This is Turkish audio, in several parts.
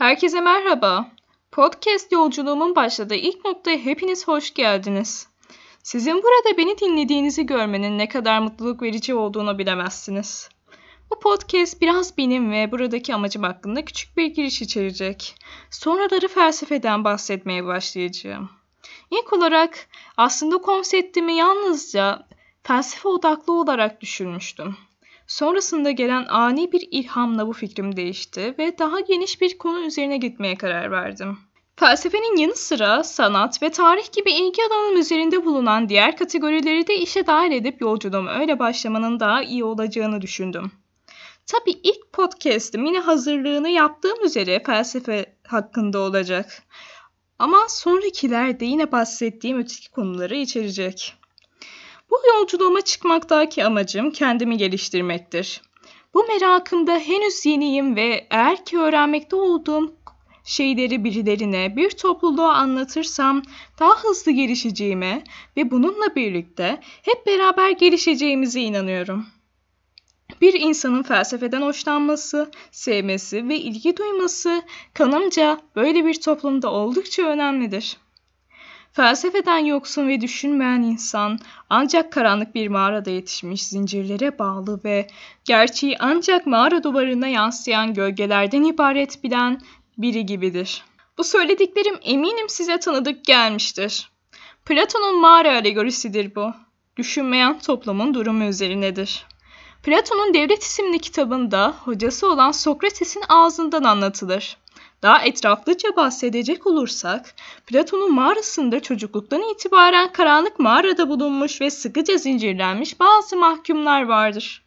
Herkese merhaba. Podcast yolculuğumun başladığı ilk noktaya hepiniz hoş geldiniz. Sizin burada beni dinlediğinizi görmenin ne kadar mutluluk verici olduğunu bilemezsiniz. Bu podcast biraz benim ve buradaki amacım hakkında küçük bir giriş içerecek. Sonraları felsefeden bahsetmeye başlayacağım. İlk olarak aslında konseptimi yalnızca felsefe odaklı olarak düşünmüştüm. Sonrasında gelen ani bir ilhamla bu fikrim değişti ve daha geniş bir konu üzerine gitmeye karar verdim. Felsefenin yanı sıra sanat ve tarih gibi ilgi alanım üzerinde bulunan diğer kategorileri de işe dahil edip yolculuğuma öyle başlamanın daha iyi olacağını düşündüm. Tabii ilk podcast'im yine hazırlığını yaptığım üzere felsefe hakkında olacak. Ama sonrakiler de yine bahsettiğim öteki konuları içerecek. Bu yolculuğuma çıkmaktaki amacım kendimi geliştirmektir. Bu merakımda henüz yeniyim ve eğer ki öğrenmekte olduğum şeyleri birilerine, bir topluluğa anlatırsam daha hızlı gelişeceğime ve bununla birlikte hep beraber gelişeceğimize inanıyorum. Bir insanın felsefeden hoşlanması, sevmesi ve ilgi duyması kanımca böyle bir toplumda oldukça önemlidir. Felsefeden yoksun ve düşünmeyen insan ancak karanlık bir mağarada yetişmiş zincirlere bağlı ve gerçeği ancak mağara duvarına yansıyan gölgelerden ibaret bilen biri gibidir. Bu söylediklerim eminim size tanıdık gelmiştir. Platon'un mağara alegorisidir bu. Düşünmeyen toplumun durumu üzerinedir. Platon'un Devlet isimli kitabında hocası olan Sokrates'in ağzından anlatılır. Daha etraflıca bahsedecek olursak, Platon'un mağarasında çocukluktan itibaren karanlık mağarada bulunmuş ve sıkıca zincirlenmiş bazı mahkumlar vardır.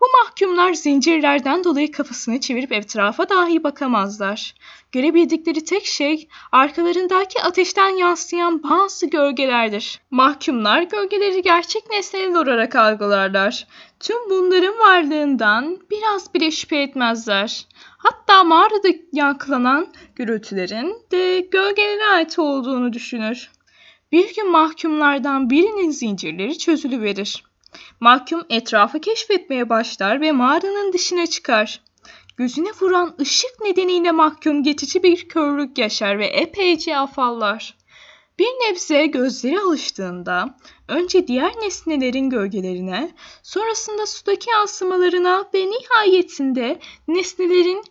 Bu mahkumlar zincirlerden dolayı kafasını çevirip etrafa dahi bakamazlar. Görebildikleri tek şey arkalarındaki ateşten yansıyan bazı gölgelerdir. Mahkumlar gölgeleri gerçek nesneler olarak algılarlar. Tüm bunların varlığından biraz bile şüphe etmezler. Hatta mağarada yankılanan gürültülerin de gölgelere ait olduğunu düşünür. Bir gün mahkumlardan birinin zincirleri çözülüverir. Mahkum etrafı keşfetmeye başlar ve mağaranın dışına çıkar. Gözüne vuran ışık nedeniyle mahkum geçici bir körlük yaşar ve epeyce afallar. Bir nebze gözleri alıştığında önce diğer nesnelerin gölgelerine, sonrasında sudaki yansımalarına ve nihayetinde nesnelerin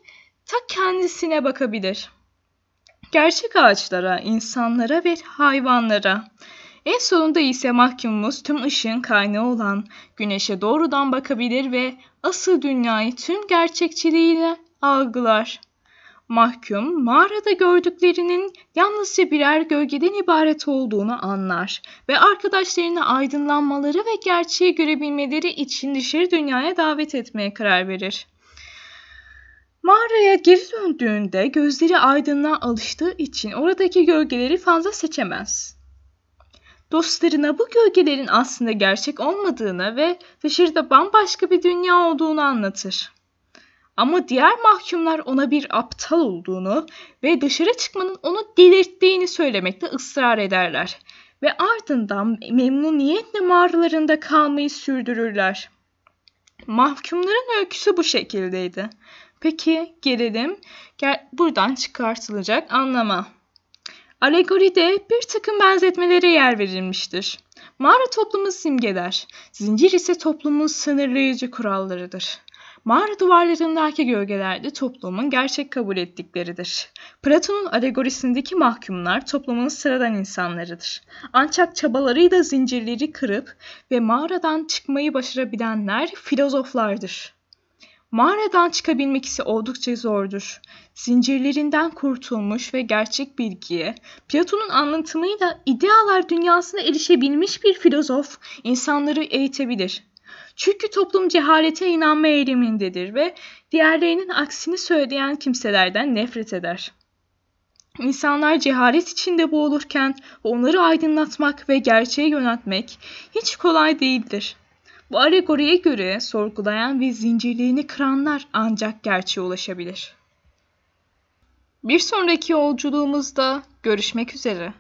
ta kendisine bakabilir. Gerçek ağaçlara, insanlara ve hayvanlara, en sonunda ise mahkumumuz tüm ışığın kaynağı olan güneşe doğrudan bakabilir ve asıl dünyayı tüm gerçekçiliğiyle algılar. Mahkum mağarada gördüklerinin yalnızca birer gölgeden ibaret olduğunu anlar ve arkadaşlarını aydınlanmaları ve gerçeği görebilmeleri için dışarı dünyaya davet etmeye karar verir. Mağaraya geri döndüğünde gözleri aydınlığa alıştığı için oradaki gölgeleri fazla seçemez. Dostlarına bu gölgelerin aslında gerçek olmadığını ve dışarıda bambaşka bir dünya olduğunu anlatır. Ama diğer mahkumlar ona bir aptal olduğunu ve dışarı çıkmanın onu delirttiğini söylemekte ısrar ederler ve ardından memnuniyetle mağaralarında kalmayı sürdürürler. Mahkumların öyküsü bu şekildeydi. Peki gelelim gel buradan çıkartılacak anlama. Alegoride bir takım benzetmelere yer verilmiştir. Mağara toplumu simgeler, zincir ise toplumun sınırlayıcı kurallarıdır. Mağara duvarlarındaki gölgeler de toplumun gerçek kabul ettikleridir. Platon'un alegorisindeki mahkumlar toplumun sıradan insanlarıdır. Ancak çabalarıyla zincirleri kırıp ve mağaradan çıkmayı başarabilenler filozoflardır. Mağaradan çıkabilmek ise oldukça zordur. Zincirlerinden kurtulmuş ve gerçek bilgiye, Platon'un anlatımıyla idealar dünyasına erişebilmiş bir filozof insanları eğitebilir. Çünkü toplum cehalete inanma eğilimindedir ve diğerlerinin aksini söyleyen kimselerden nefret eder. İnsanlar cehalet içinde boğulurken onları aydınlatmak ve gerçeğe yöneltmek hiç kolay değildir. Bu alegoriye göre sorgulayan ve zincirlerini kıranlar ancak gerçeğe ulaşabilir. Bir sonraki yolculuğumuzda görüşmek üzere.